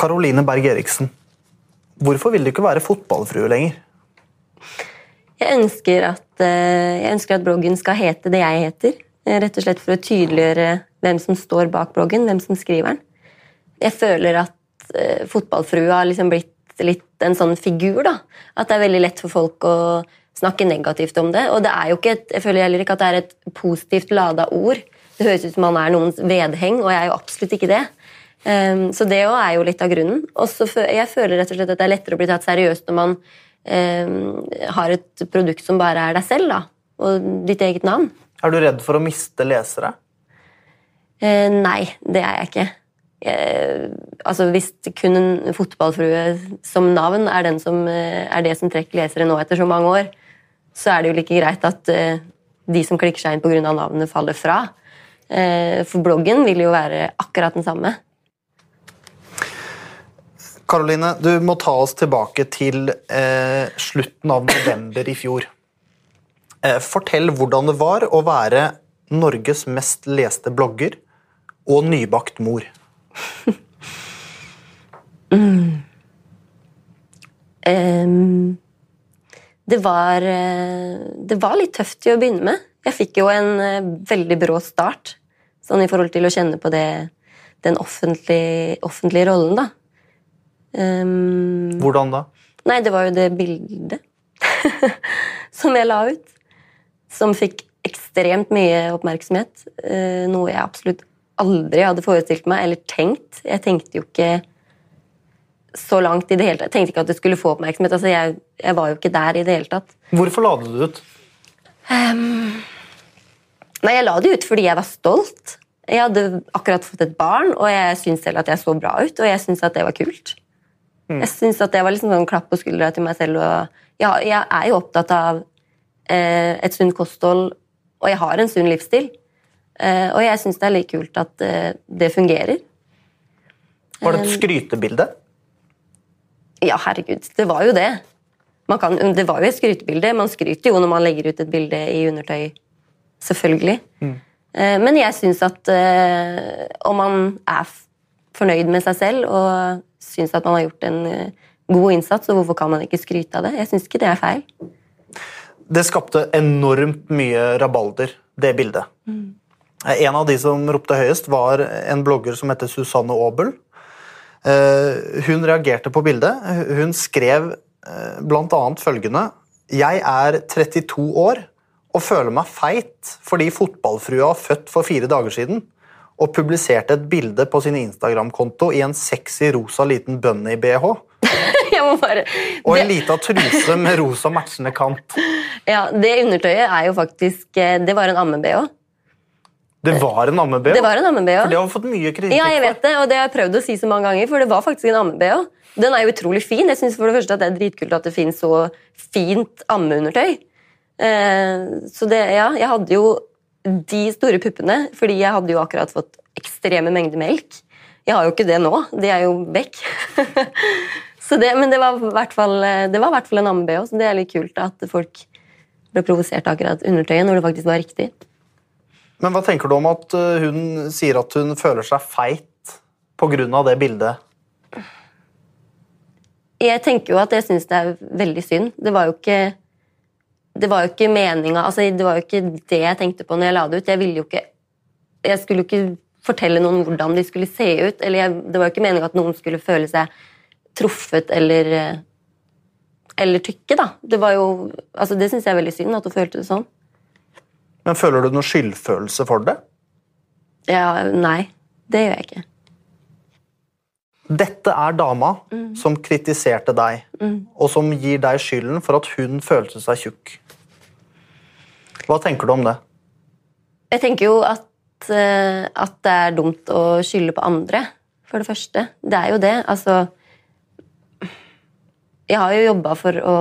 Karoline Berg Eriksen, hvorfor vil du ikke være fotballfrue lenger? Jeg ønsker, at, eh, jeg ønsker at bloggen skal hete det jeg heter. eh, Rett og slett for å tydeliggjøre hvem som står bak bloggen, hvem som skriver den. Jeg føler at uh, fotballfrue har liksom blitt litt en sånn figur. da. At det er veldig lett for folk å snakke negativt om det. Og det er jo ikke et, jeg føler heller ikke at det er et positivt lada ord. Det høres ut som man er noens vedheng, og jeg er jo absolutt ikke det. Um, så det òg er jo litt av grunnen. Også, jeg føler rett og slett at det er lettere å bli tatt seriøst når man um, har et produkt som bare er deg selv, da. Og ditt eget navn. Er du redd for å miste lesere? Uh, nei, det er jeg ikke. Jeg, altså Hvis kun en fotballfrue som navn er, den som, eh, er det som trekker lesere nå etter så mange år, så er det jo like greit at uh, de som klikker seg inn pga. navnet, faller fra. Uh, for bloggen vil jo være akkurat den samme. Karoline, du må ta oss tilbake til eh, slutten av november i fjor. Eh, fortell hvordan det var å være Norges mest leste blogger og nybakt mor. Ehm, det, var, eh, det var litt tøft til å begynne med. Jeg fikk jo en eh, veldig brå start sånn i forhold til å kjenne på det, den offentlige, offentlige rollen, da. Ehm, Hvordan da? Nei, det var jo det bildet som jeg la ut. Som fikk ekstremt mye oppmerksomhet. Uh, Noe jeg absolutt aldri hadde forestilt meg eller tenkt. Jeg tenkte jo ikke så langt i det hele tatt. Jeg tenkte ikke at det skulle få oppmerksomhet. Altså, jeg, jeg var jo ikke der i det hele tatt. Hvorfor la du det ut? Nei, jeg la det ut fordi jeg var stolt. Jeg hadde akkurat fått et barn, og jeg syntes selv at jeg så bra ut, og jeg syntes at det var kult. Jeg synes at det var liksom en klapp på skuldra til meg selv. Og ja, jeg er jo opptatt av eh, et sunt kosthold, og jeg har en sunn livsstil. Eh, og jeg syns det er litt kult at eh, det fungerer. Var det et skrytebilde? Ja, herregud, det var jo det. Man kan, det var jo et skrytebilde. Man skryter jo når man legger ut et bilde i undertøy. Selvfølgelig. Mm. Men jeg syns at eh, om man er fornøyd med seg selv og syns at man har gjort en eh, god innsats, og hvorfor kan man ikke skryte av det? Jeg syns ikke det er feil. Det skapte enormt mye rabalder, det bildet. Mm. En av de som ropte høyest, var en blogger som heter Susanne Aabel. Eh, Hun reagerte på bildet. Hun skrev eh, bl.a. følgende Jeg er 32 år og føler meg feit fordi fotballfrua har født for fire dager siden og publiserte et bilde på sin Instagram-konto i en sexy rosa liten bunny-BH Jeg må bare... og en lita truse med rosa matchende kant. ja, det undertøyet er jo faktisk eh, Det var en amme-BH. Det var en amme-BH. Det var en amme-BH. For det har vi fått mye kritikk Ja, jeg vet det, og det har jeg prøvd å si så mange ganger, for det var faktisk en amme-BH. Den er jo utrolig fin. Jeg synes for det første at det er dritkult at det finnes så fint ammeundertøy. Eh, så det, ja, jeg hadde jo de store puppene, fordi jeg hadde jo akkurat fått ekstreme mengder melk. Jeg har jo ikke det nå. De er jo vekk. så det, men det var i hvert fall, det var i hvert fall en amme-BH, så det er litt kult at folk ble provosert av akkurat undertøyet når det faktisk var riktig. Men hva tenker du om at uh, hun sier at hun føler seg feit pga. det bildet? Jeg tenker jo at jeg syns det er veldig synd. Det var jo ikke det var jo ikke meninga altså, Det var jo ikke det jeg tenkte på når jeg la det ut. Jeg ville jo ikke Jeg skulle jo ikke fortelle noen hvordan de skulle se ut. Eller jeg, det var jo ikke meninga at noen skulle føle seg truffet eller eh, Eller tykke, da. Det var jo altså Det syns jeg er veldig synd, at hun følte det sånn. Men Føler du noen skyldfølelse for det? Ja, nei. Det gjør jeg ikke. Dette er dama som kritiserte deg, og som gir deg skylden for at hun følte seg tjukk. Hva tenker du om det? Jeg tenker jo at, eh, at det er dumt å skylde på andre, for det første. Det er jo det. Altså Jeg har jo jobba for å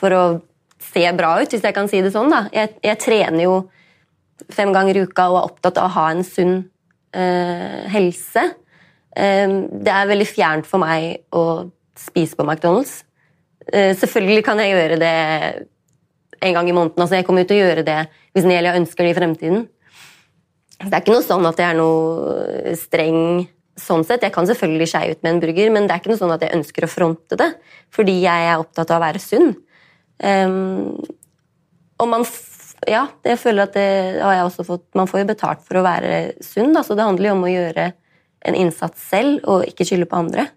for å se bra ut, hvis jeg kan si det sånn. da. Jeg, jeg trener jo fem ganger i uka og er opptatt av å ha en sunn eh, helse. Eh, det er veldig fjernt for meg å spise på McDonald's. Eh, selvfølgelig kan jeg gjøre det en gang i måneden. Altså, jeg kommer jo til å gjøre det hvis Nelia ønsker det i fremtiden. Det er ikke noe sånn at jeg er noe streng sånn sett, Jeg kan selvfølgelig skeie ut med en burger, men det er ikke noe sånn at jeg ønsker å fronte det. Fordi jeg er opptatt av å være sunn. Um, og man ja, jeg føler at det har jeg også fått Man får jo betalt for å være sunn, da, så det handler jo om å gjøre en innsats selv og ikke skylde på andre.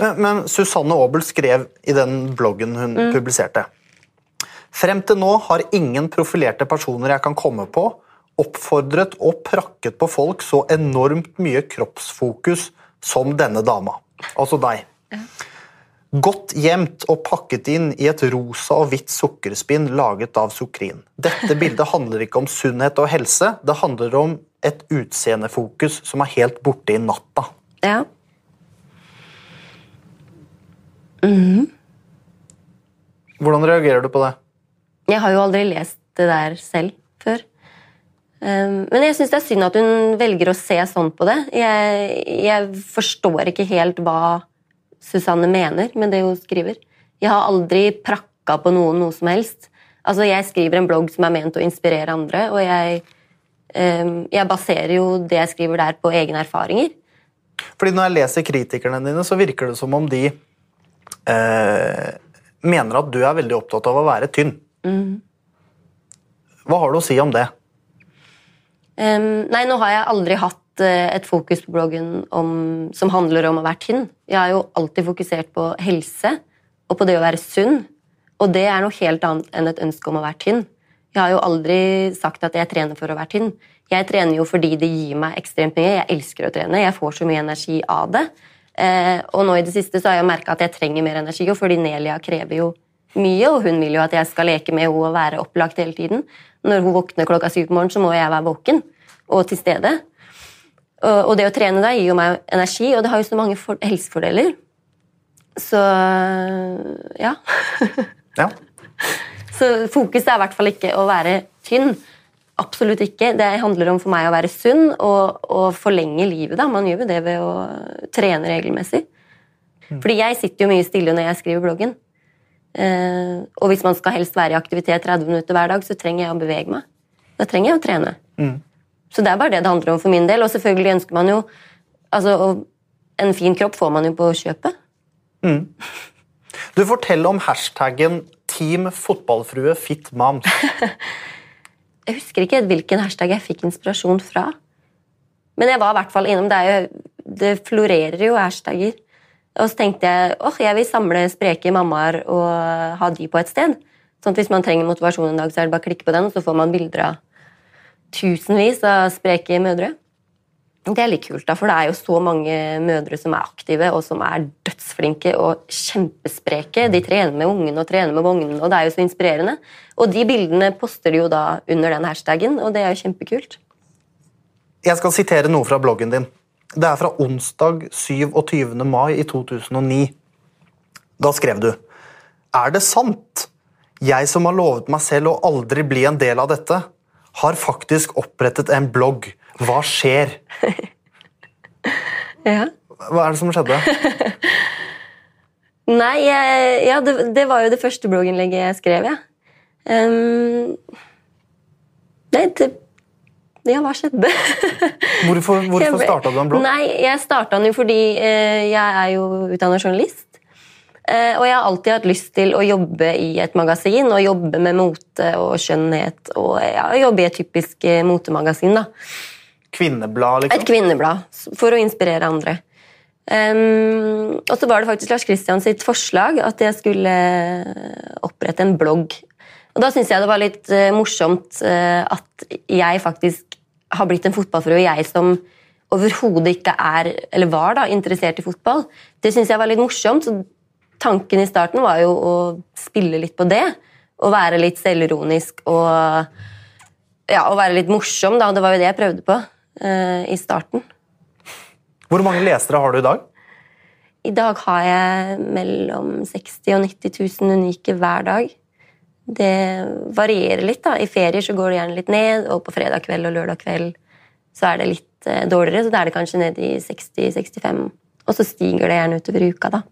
Men, men Susanne Aabel skrev i den bloggen hun mm. publiserte Frem til nå har ingen profilerte personer jeg kan komme på, oppfordret og prakket på folk så enormt mye kroppsfokus som denne dama. Altså deg. Godt gjemt og pakket inn i et rosa og hvitt sukkerspinn laget av sukrin. Dette bildet handler ikke om sunnhet og helse, det handler om et utseendefokus som er helt borte i natta. Ja. Mm. Hvordan reagerer du på det? Jeg har jo aldri lest det der selv før. Um, men jeg syns det er synd at hun velger å se sånn på det. Jeg, jeg forstår ikke helt hva Susanne mener med det hun skriver. Jeg har aldri prakka på noen noe som helst. Altså, Jeg skriver en blogg som er ment å inspirere andre, og jeg, jeg baserer jo det jeg skriver der, på egne erfaringer. Fordi Når jeg leser kritikerne dine, så virker det som om de eh, mener at du er veldig opptatt av å være tynn. Mm. Hva har du å si om det? Um, nei, nå har jeg aldri hatt uh, et fokus på bloggen om, som handler om å være tynn. Jeg har jo alltid fokusert på helse og på det å være sunn. Og det er noe helt annet enn et ønske om å være tynn. Jeg har jo aldri sagt at jeg trener for å være tynn. Jeg trener jo fordi det gir meg ekstremt mye. Jeg elsker å trene. Jeg får så mye energi av det. Uh, og nå i det siste så har jeg merka at jeg trenger mer energi, og fordi Nelia krever jo mye, og hun vil jo at jeg skal leke med henne og være opplagt hele tiden. Når hun våkner klokka syv på morgenen, så må jeg være våken og til stede. Og det å trene da gir jo meg energi, og det har jo så mange helsefordeler. Så ja. ja. Så fokuset er i hvert fall ikke å være tynn. Absolutt ikke. Det handler om for meg å være sunn og, og forlenge livet. da. Man gjør jo det ved å trene regelmessig. Mm. Fordi jeg sitter jo mye stille når jeg skriver bloggen. Eh, og hvis man skal helst være i aktivitet 30 minutter hver dag, så trenger jeg å bevege meg. Da trenger jeg å trene. Mm. Så det er bare det det handler om for min del. Og selvfølgelig ønsker man jo altså, En fin kropp får man jo på kjøpet. Mm. Du forteller om hashtaggen Team fotballfrue fit moms. jeg husker ikke hvilken hashtag jeg fikk inspirasjon fra. Men jeg var i hvert fall innom Det, jo, det florerer jo hashtagger. Og så tenkte jeg åh, jeg vil samle spreke mammaer og ha de på et sted. Sånn at Hvis man trenger motivasjon en dag, så er det bare å klikke på den, og så får man bilder av tusenvis av spreke mødre. Det er litt kult, da, for det er jo så mange mødre som er aktive og som er dødsflinke og kjempespreke. De trener med ungene og trener med vognene, og det er jo så inspirerende. Og de bildene poster de jo da under den hashtagen, og det er jo kjempekult. Jeg skal sitere noe fra bloggen din. Det er fra onsdag 27. mai i 2009. Da skrev du Er det sant? Jeg som har lovet meg selv å aldri bli en del av dette, har faktisk opprettet en blogg. Hva skjer? ja. Hva er det som skjedde? Nei, jeg, ja, det, det, var jo det første blogginnlegget jeg skrev, ja. Um, nei, det ja, hva skjedde? hvorfor hvorfor starta du en blogg? Nei, Jeg starta den jo fordi eh, jeg er jo utdanna journalist. Eh, og jeg har alltid hatt lyst til å jobbe i et magasin og jobbe med mote og skjønnhet. Og ja, jobbe i et typisk eh, motemagasin. da. Kvinneblad, liksom? Et kvinneblad, for å inspirere andre. Um, og så var det faktisk Lars Kristian sitt forslag at jeg skulle opprette en blogg. Og Da syns jeg det var litt uh, morsomt uh, at jeg faktisk har blitt en fotballfrue, jeg som overhodet ikke er, eller var da, interessert i fotball, det syns jeg var litt morsomt. Så tanken i starten var jo å spille litt på det. Og være litt selvironisk og ja, og være litt morsom. da, Det var jo det jeg prøvde på uh, i starten. Hvor mange lesere har du i dag? I dag har jeg mellom 60 og 90 000 unike hver dag. Det varierer litt. da. I ferier så går det gjerne litt ned, og på fredag kveld og lørdag kveld så er det litt eh, dårligere. Så da er det kanskje ned i 60-65. Og så stiger det gjerne utover uka, da.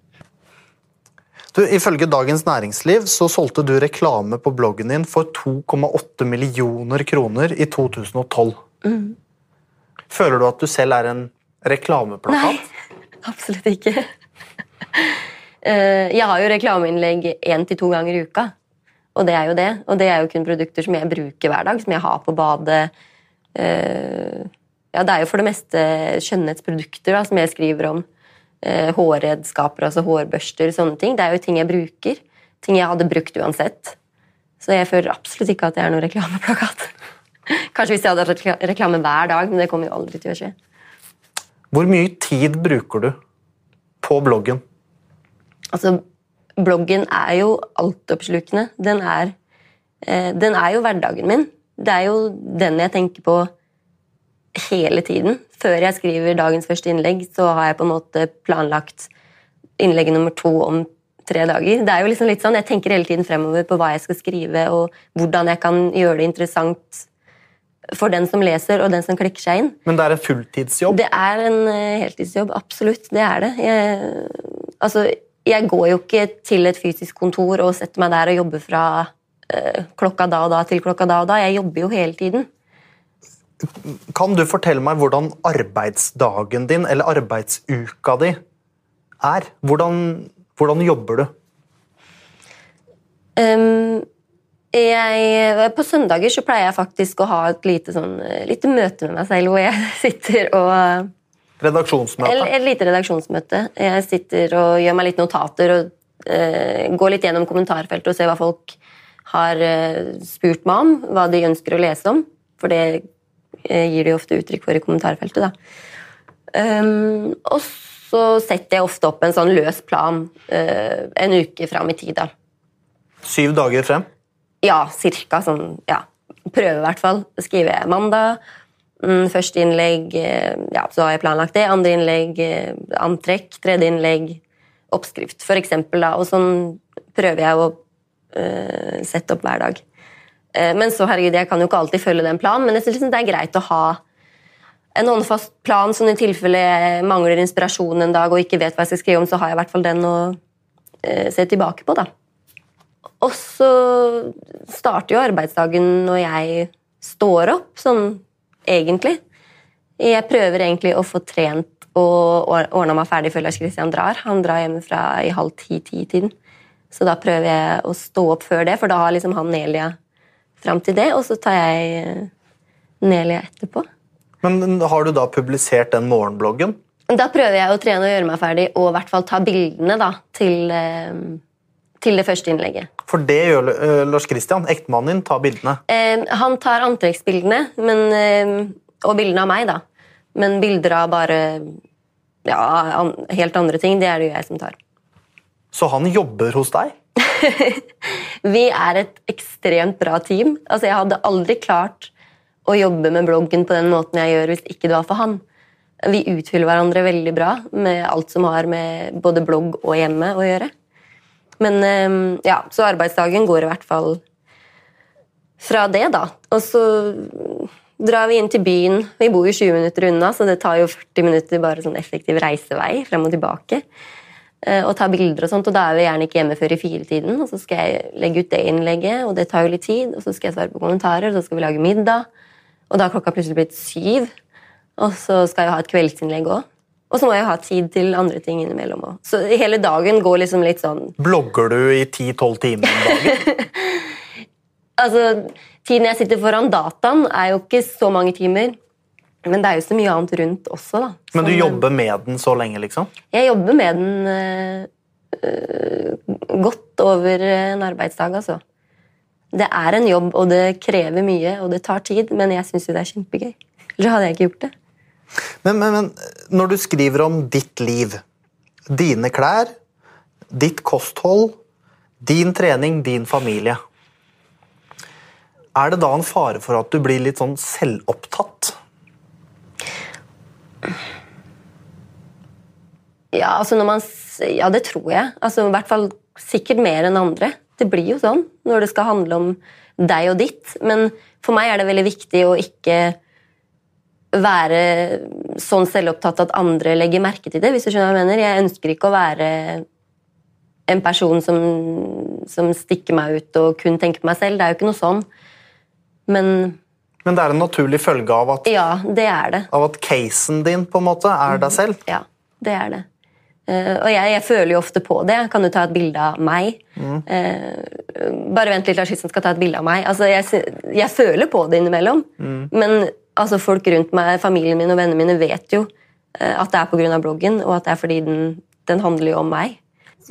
Du, ifølge Dagens Næringsliv så solgte du reklame på bloggen din for 2,8 millioner kroner i 2012. Mm. Føler du at du selv er en reklameplakat? Nei. Absolutt ikke. Eh, jeg har jo reklameinnlegg én til to ganger i uka. Og det er jo det. Og det er jo kun produkter som jeg bruker hver dag, som jeg har på badet. Eh, ja, det er jo for det meste skjønnhetsprodukter da, som jeg skriver om. Eh, hårredskaper, altså hårbørster, sånne ting. Det er jo ting jeg bruker. Ting jeg hadde brukt uansett. Så jeg føler absolutt ikke at det er noen reklameplakat. Kanskje hvis jeg hadde hatt reklame hver dag, men det kommer jo aldri til å skje. Hvor mye tid bruker du på bloggen? Altså, bloggen er jo altoppslukende. Den er, eh, den er jo hverdagen min. Det er jo den jeg tenker på hele tiden. Før jeg skriver dagens første innlegg, så har jeg på en måte planlagt innlegg nummer to om tre dager. Det er jo liksom litt sånn, Jeg tenker hele tiden fremover på hva jeg skal skrive, og hvordan jeg kan gjøre det interessant for den som leser, og den som klikker seg inn. Men det er en fulltidsjobb? Det er en eh, heltidsjobb, absolutt. Det er det. Jeg, altså, jeg går jo ikke til et fysisk kontor og setter meg der og jobber fra uh, klokka da og da til klokka da og da. Jeg jobber jo hele tiden. Kan du fortelle meg hvordan arbeidsdagen din, eller arbeidsuka di, er? Hvordan, hvordan jobber du? Um, jeg, på søndager så pleier jeg faktisk å ha et lite, sånn, lite møte med meg selv hvor jeg sitter og Redaksjonsmøte? Et, et lite redaksjonsmøte. Jeg sitter og gjør meg litt notater og uh, går litt gjennom kommentarfeltet og ser hva folk har uh, spurt meg om, hva de ønsker å lese om. For det uh, gir de ofte uttrykk for i kommentarfeltet. Da. Um, og så setter jeg ofte opp en sånn løs plan en uke fram i tid. Da. Syv dager frem? Ja, cirka. Sånn, ja. Prøve, i hvert fall. Skriver jeg mandag. Mm, første innlegg, ja, så har jeg planlagt det. Andre innlegg, antrekk. Tredje innlegg, oppskrift, for eksempel. Da. Og sånn prøver jeg å uh, sette opp hver dag. Uh, men så, herregud, jeg kan jo ikke alltid følge den planen, men jeg synes det er greit å ha en håndfast plan, sånn i tilfelle jeg mangler inspirasjon en dag og ikke vet hva jeg skal skrive om, så har jeg i hvert fall den å uh, se tilbake på, da. Og så starter jo arbeidsdagen når jeg står opp, sånn egentlig. Jeg prøver egentlig å få trent og ordna meg ferdig før Lars Kristian drar. Han drar hjemmefra i halv ti-ti-tiden. Så da prøver jeg å stå opp før det, for da har liksom han Nelia fram til det, og så tar jeg Nelia etterpå. Men har du da publisert den morgenbloggen? Da prøver jeg å trene og gjøre meg ferdig, og i hvert fall ta bildene da, til til det første innlegget. For det gjør uh, Lars Kristian, ektemannen din, tar bildene? Eh, han tar antrekksbildene men, eh, og bildene av meg, da. Men bilder av bare ja, an, helt andre ting, det er det jo jeg som tar. Så han jobber hos deg? Vi er et ekstremt bra team. Altså, jeg hadde aldri klart å jobbe med bloggen på den måten jeg gjør hvis ikke det var for han. Vi utfyller hverandre veldig bra med alt som har med både blogg og hjemme å gjøre. Men ehm, ja, så arbeidsdagen går i hvert fall fra det, da. Og så drar vi inn til byen. Vi bor jo 20 minutter unna, så det tar jo 40 minutter bare sånn effektiv reisevei frem og tilbake. Eh, og tar bilder og sånt, og da er vi gjerne ikke hjemme før i firetiden. Og så skal jeg legge ut det innlegget, og det tar jo litt tid. Og så skal jeg svare på kommentarer, og så skal vi lage middag. Og da har klokka plutselig blitt syv. Og så skal jeg ha et kveldsinnlegg òg. Og så må jeg ha tid til andre ting innimellom òg. Så hele dagen går liksom litt sånn Blogger du i 10-12 timer om dagen? altså, Tiden jeg sitter foran dataen, er jo ikke så mange timer. Men det er jo så mye annet rundt også. da. Men du jobber med den så lenge, liksom? Jeg jobber med den øh, godt over en arbeidsdag, altså. Det er en jobb, og det krever mye, og det tar tid, men jeg syns jo det er kjempegøy. Ellers hadde jeg ikke gjort det. Men, men, men, når du skriver om ditt liv, dine klær, ditt kosthold, din trening, din familie Er det da en fare for at du blir litt sånn selvopptatt? Ja, altså når man, ja det tror jeg. Altså, I hvert fall sikkert mer enn andre. Det blir jo sånn når det skal handle om deg og ditt. Men for meg er det veldig viktig å ikke være sånn selvopptatt at andre legger merke til det. hvis du skjønner hva Jeg mener. Jeg ønsker ikke å være en person som, som stikker meg ut og kun tenker på meg selv. Det er jo ikke noe sånn. Men Men det er en naturlig følge av at, ja, det er det. av at casen din på en måte er deg selv? Ja, det er det. Uh, og jeg, jeg, føler jo ofte på det. Kan du ta et bilde av meg? Mm. Uh, bare vent litt, Lars Kristian skal ta et bilde av meg. Altså, jeg, jeg, føler på det innimellom. Mm. Men altså, folk rundt meg, familien min og vennene mine vet jo eh, at det er pga. bloggen, og at det er fordi den, den handler jo om meg.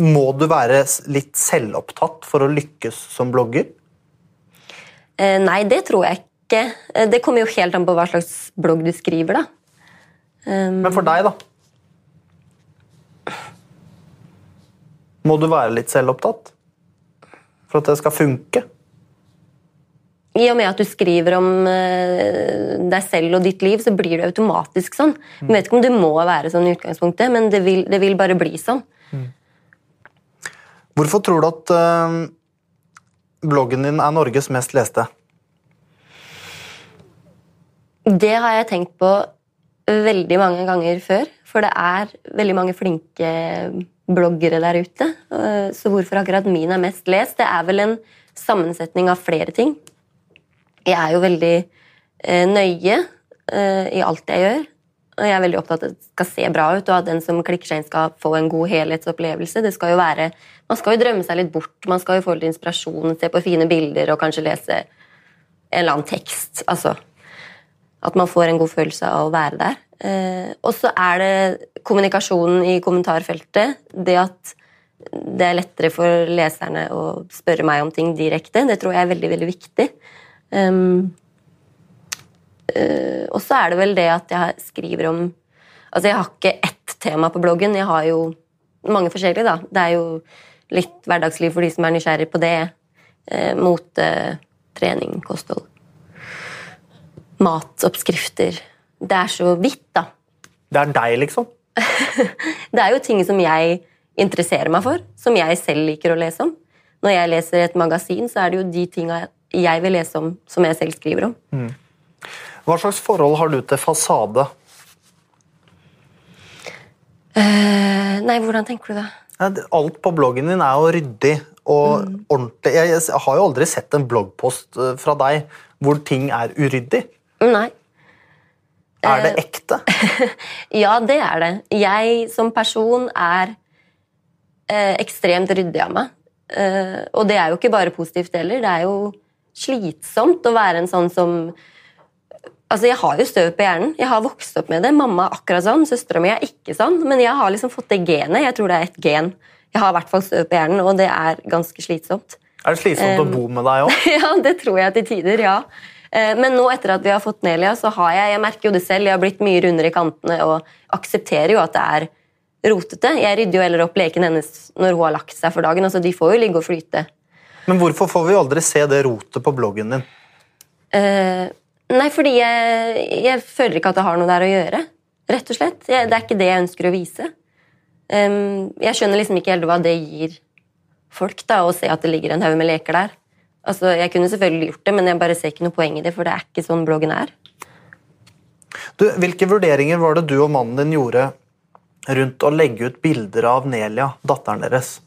Må du være litt selvopptatt for å lykkes som blogger? Eh, nei, det tror jeg ikke. Eh, det kommer jo helt an på hva slags blogg du skriver, da. Um, Men for deg, da? Må du være litt selvopptatt for at det skal funke? I og med at du skriver om uh, deg selv og ditt liv, så blir det automatisk sånn. Jeg vet ikke om det må være sånn i utgangspunktet, men det vil, det vil bare bli sånn. Mm. Hvorfor tror du at uh, bloggen din er Norges mest leste? Det har jeg tenkt på veldig mange ganger før. For det er veldig mange flinke bloggere der ute. Eh, så hvorfor akkurat min er mest lest? Det er vel en sammensetning av flere ting. Jeg er jo veldig eh, nøye eh, i alt jeg gjør. Og jeg er veldig opptatt av at det skal se bra ut, og at den som klikker seg inn, skal få en god helhetsopplevelse. Det skal jo være, Man skal jo drømme seg litt bort, man skal jo få litt inspirasjon, se på fine bilder og kanskje lese en eller annen tekst. Altså at man får en god følelse av å være der. Eh, og så er det kommunikasjonen i kommentarfeltet. Det at det er lettere for leserne å spørre meg om ting direkte. Det tror jeg er veldig, veldig viktig. Um, uh, og så er det vel det at jeg skriver om Altså, jeg har ikke ett tema på bloggen. Jeg har jo mange forskjellige, da. Det er jo litt hverdagsliv for de som er nysgjerrig på det. Uh, mote, trening, kosthold. Matoppskrifter det er så vidt, da. Det er deg, liksom? det er jo ting som jeg interesserer meg for, som jeg selv liker å lese om. Når jeg leser et magasin, så er det jo de tinga jeg vil lese om, som jeg selv skriver om. Mm. Hva slags forhold har du til fasade? Uh, nei, hvordan tenker du det? Alt på bloggen din er jo ryddig og mm. ordentlig. Jeg, har jo aldri sett en bloggpost eh, fra deg hvor ting er uryddig. Nei. Er det eh, ekte? ja, det er det. Jeg som person er ekstremt ryddig av meg. Og det er jo ikke bare positivt heller. Det er jo slitsomt å være en sånn som Altså, Jeg har jo støv på hjernen. Jeg har vokst opp med det. Mamma er akkurat sånn, søstera mi er ikke sånn. Men jeg har liksom fått det genet. Jeg tror det er et gen. Jeg har i hvert fall støv på hjernen, og det er ganske slitsomt. Er det slitsomt um, å bo med deg òg? ja, det tror jeg til tider. ja. Eh, men nå etter at vi har fått Nelia, så har jeg jeg merker jo det selv, jeg har blitt mye rundere i kantene og aksepterer jo at det er rotete. Jeg rydder jo heller opp leken hennes når hun har lagt seg for dagen. altså De får jo ligge og flyte. Men hvorfor får vi aldri se det rotet på bloggen din? Uh, nei, fordi jeg, jeg, føler ikke at det har noe der å gjøre. Rett og slett. Jeg, det er ikke det jeg ønsker å vise. Um, jeg skjønner liksom ikke helt hva det gir folk, da, å se at det ligger en haug med leker der. Altså, Jeg kunne selvfølgelig gjort det, men jeg bare ser ikke noe poeng i det, for det er ikke sånn bloggen er. Du, hvilke vurderinger var det du og mannen din gjorde rundt å legge ut bilder av Nelia, datteren deres?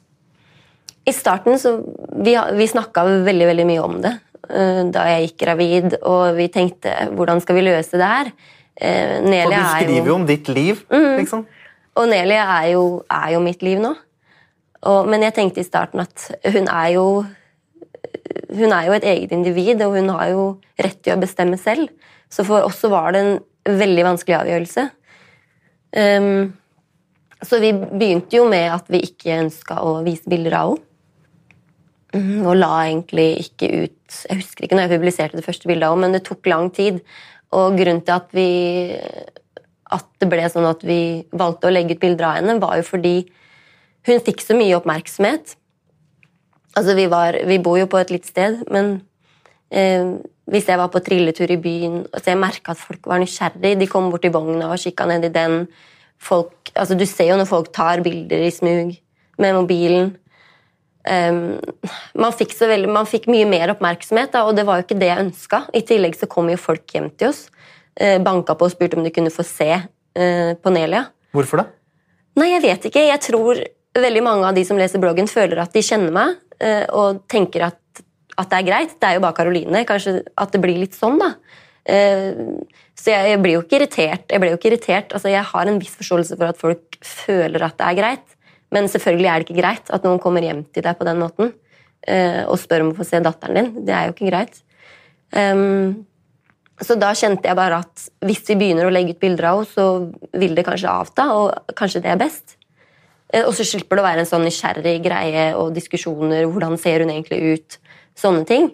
I starten så Vi, vi snakka veldig, veldig mye om det eh, da jeg gikk gravid, og vi tenkte hvordan skal vi løse det her? Eh, For du skriver jo, om ditt liv, mm, liksom. Og Nelia er jo, er jo mitt liv nå. Og, men jeg tenkte i starten at hun er jo hun er jo et eget individ, og hun har jo rett til å bestemme selv. Så for oss så var det en veldig vanskelig avgjørelse. Um, så vi begynte jo med at vi ikke ønska å vise bilder av henne. Og la egentlig ikke ut Jeg husker ikke når jeg publiserte det første bildet men det tok lang tid. Og grunnen til at vi at det ble sånn at vi valgte å legge ut bilder av henne, var jo fordi hun fikk så mye oppmerksomhet. Altså, vi, var, vi bor jo på et lite sted, men eh, hvis jeg var på trilletur i byen altså Jeg merka at folk var nysgjerrig. De kom bort til vogna og kikka ned i den. Folk, altså, du ser jo når folk tar bilder i smug med mobilen. Um, man, fikk veldig, man, fikk mye mer oppmerksomhet, da, og det var jo ikke det jeg ønska. I tillegg så kom jo folk hjem til oss, uh, banka på og spurte om de kunne få se uh, på Nelia. Hvorfor det? Nei, Jeg vet ikke. Jeg tror veldig mange av de som leser bloggen, føler at de kjenner meg. uh, og tenker at, at, det er greit. Det er jo bare Karoline. Kanskje at det blir litt sånn, da. Eh, så jeg, jeg blir jo ikke irritert. Jeg ble jo ikke irritert. Altså, jeg har en viss forståelse for at folk føler at det er greit, men selvfølgelig er det ikke greit at noen kommer hjem til deg på den måten eh, og spør om å få se datteren din. Det er jo ikke greit. Um, så da kjente jeg bare at hvis vi begynner å legge ut bilder av henne, så vil det kanskje avta, og kanskje det er best. Eh, og så slipper det å være en sånn nysgjerrig greie og diskusjoner. Hvordan ser hun egentlig ut? Sånne ting.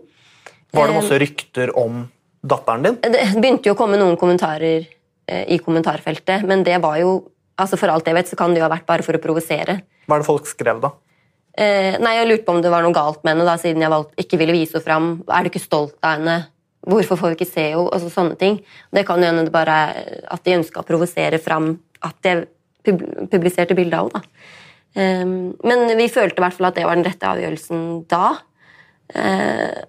Var det masse rykter om datteren din? Det begynte jo å komme noen kommentarer eh, i kommentarfeltet, men det var jo altså For alt jeg vet, så kan det jo ha vært bare for å provosere. Hva er det folk skrev, da? Eh, nei, Jeg lurte på om det var noe galt med henne, da, siden jeg valgte, ikke ville vise henne fram. Er du ikke stolt av henne? Hvorfor får vi ikke se henne? Altså, sånne ting. Det kan jo hende det bare at de ønska å provosere fram at jeg pub publiserte bilde av henne. Eh, men vi følte i hvert fall at det var den rette avgjørelsen da. Eh,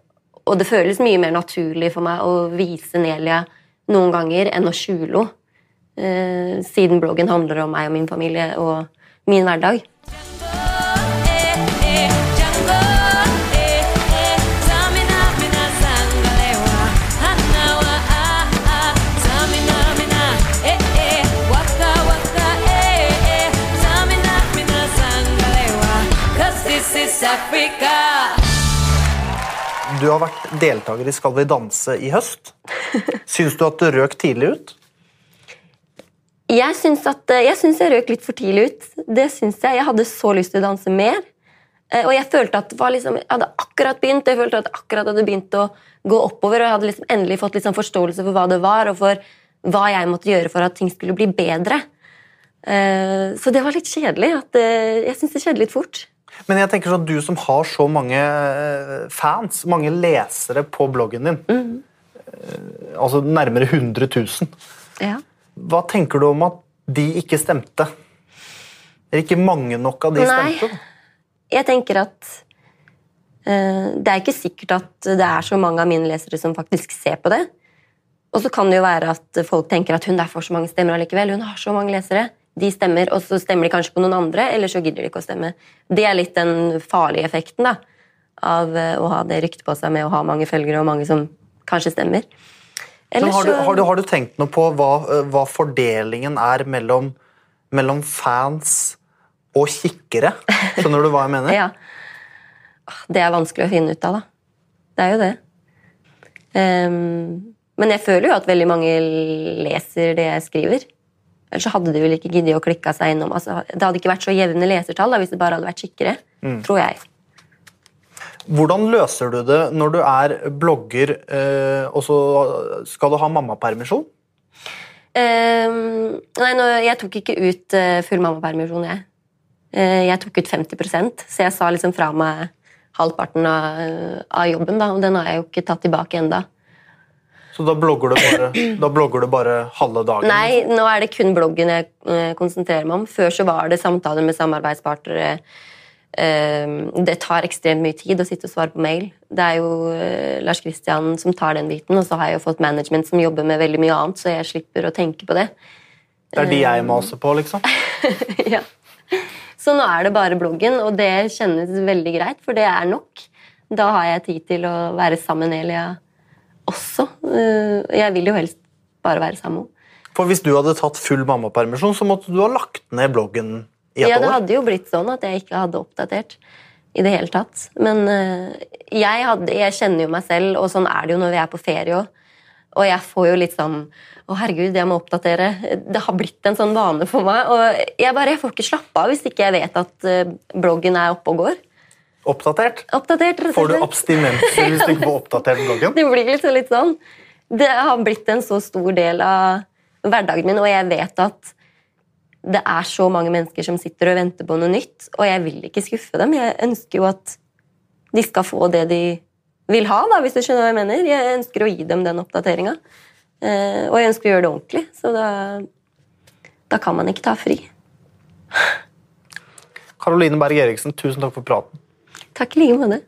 og det føles mye mer naturlig for meg å vise Nelia noen ganger enn å skjule henne. Uh, siden bloggen handler om meg og min familie og min hverdag. Du har vært deltaker i Skal vi danse i høst. Syns du at du røk tidlig ut? Jeg syns, at, jeg syns jeg røk litt for tidlig ut. Det syns Jeg Jeg hadde så lyst til å danse mer. Eh, og jeg følte at liksom, jeg hadde akkurat begynt jeg følte at jeg akkurat hadde begynt å gå oppover. Og jeg hadde liksom endelig fått liksom forståelse for hva det var, og for hva jeg måtte gjøre for at ting skulle bli bedre. Eh, så det var litt kjedelig. At, eh, jeg syns det skjedde litt fort. Men jeg tenker sånn, du som har så mange fans, mange lesere på bloggen din, mm. altså nærmere 100 000 ja. Hva tenker du om at de ikke stemte? Er ikke mange nok av de Nei. stemte? Jeg tenker at uh, det er ikke sikkert at det er så mange av mine lesere som faktisk ser på det. Og så kan det jo være at folk tenker at hun der får så mange stemmer allikevel. Hun har så mange lesere. De stemmer, og så stemmer de kanskje på noen andre, eller så gidder de ikke å stemme. Det er litt den farlige effekten da, av uh, å ha det ryktet på seg med å ha mange følgere og mange som kanskje stemmer. Har, du, har, du, har, du, tenkt noe på hva, hva fordelingen er mellom, mellom, fans og kikkere? Skjønner du hva jeg mener? ja. Det er vanskelig å finne ut av, da. Det er jo det. Um, men jeg føler jo at veldig mange leser det jeg skriver. Ellers hadde de vel ikke giddet å klikke seg innom. Altså, det hadde ikke vært så jevne lesertall da, hvis det bare hadde vært kikkere. Mm. tror jeg. Hvordan løser du det når du er blogger eh, og så skal du ha mammapermisjon? Um, nei, nå, jeg tok ikke ut uh, full mammapermisjon, jeg. Uh, jeg tok ut 50% så jeg sa liksom fra meg halvparten av, av jobben. Da, og den har jeg jo ikke tatt tilbake enda. Så da blogger, du bare, da blogger du bare halve dagen? Nei, nå er det kun bloggen jeg uh, konsentrerer meg om. Før så var det samtaler med samarbeidspartnere det tar ekstremt mye tid å sitte og svare på mail. Det er jo eh, Lars Kristian som tar den biten, og så har jeg jo fått management som jobber med veldig mye annet, så jeg slipper å tenke på det. Det er de jeg maser på, liksom? ja. Så nå er det bare bloggen, og det kjennes veldig greit, for det er nok. Da har jeg tid til å være sammen med Elia også. Eh, jeg vil jo helst bare være sammen med henne. For hvis du hadde tatt full mammapermisjon, så måtte du ha lagt ned bloggen ja, det hadde jo blitt sånn at jeg ikke hadde oppdatert i det hele tatt. Men uh, jeg, hadde, jeg, kjenner jo meg selv, og sånn er det jo når vi er på ferie òg. Og jeg får jo litt sånn Å, herregud, jeg må oppdatere. Det har blitt en sånn vane for meg. Og jeg bare, jeg får ikke slappe av hvis ikke jeg vet at uh, bloggen er oppe og går. Oppdatert? Oppdatert, Får du abstinenser hvis du ikke får oppdatert bloggen? Det blir litt, litt sånn. Det har blitt en så stor del av hverdagen min, og jeg vet at det er så mange mennesker som sitter og venter på noe nytt, og jeg vil ikke skuffe dem. Jeg ønsker jo at de skal få det de vil ha, da, hvis du skjønner hva jeg mener. Jeg ønsker å gi dem den oppdateringa. Eh, og jeg ønsker å gjøre det ordentlig, så da, da kan man ikke ta fri. Karoline Berg Eriksen, tusen takk for praten. Takk i like måte.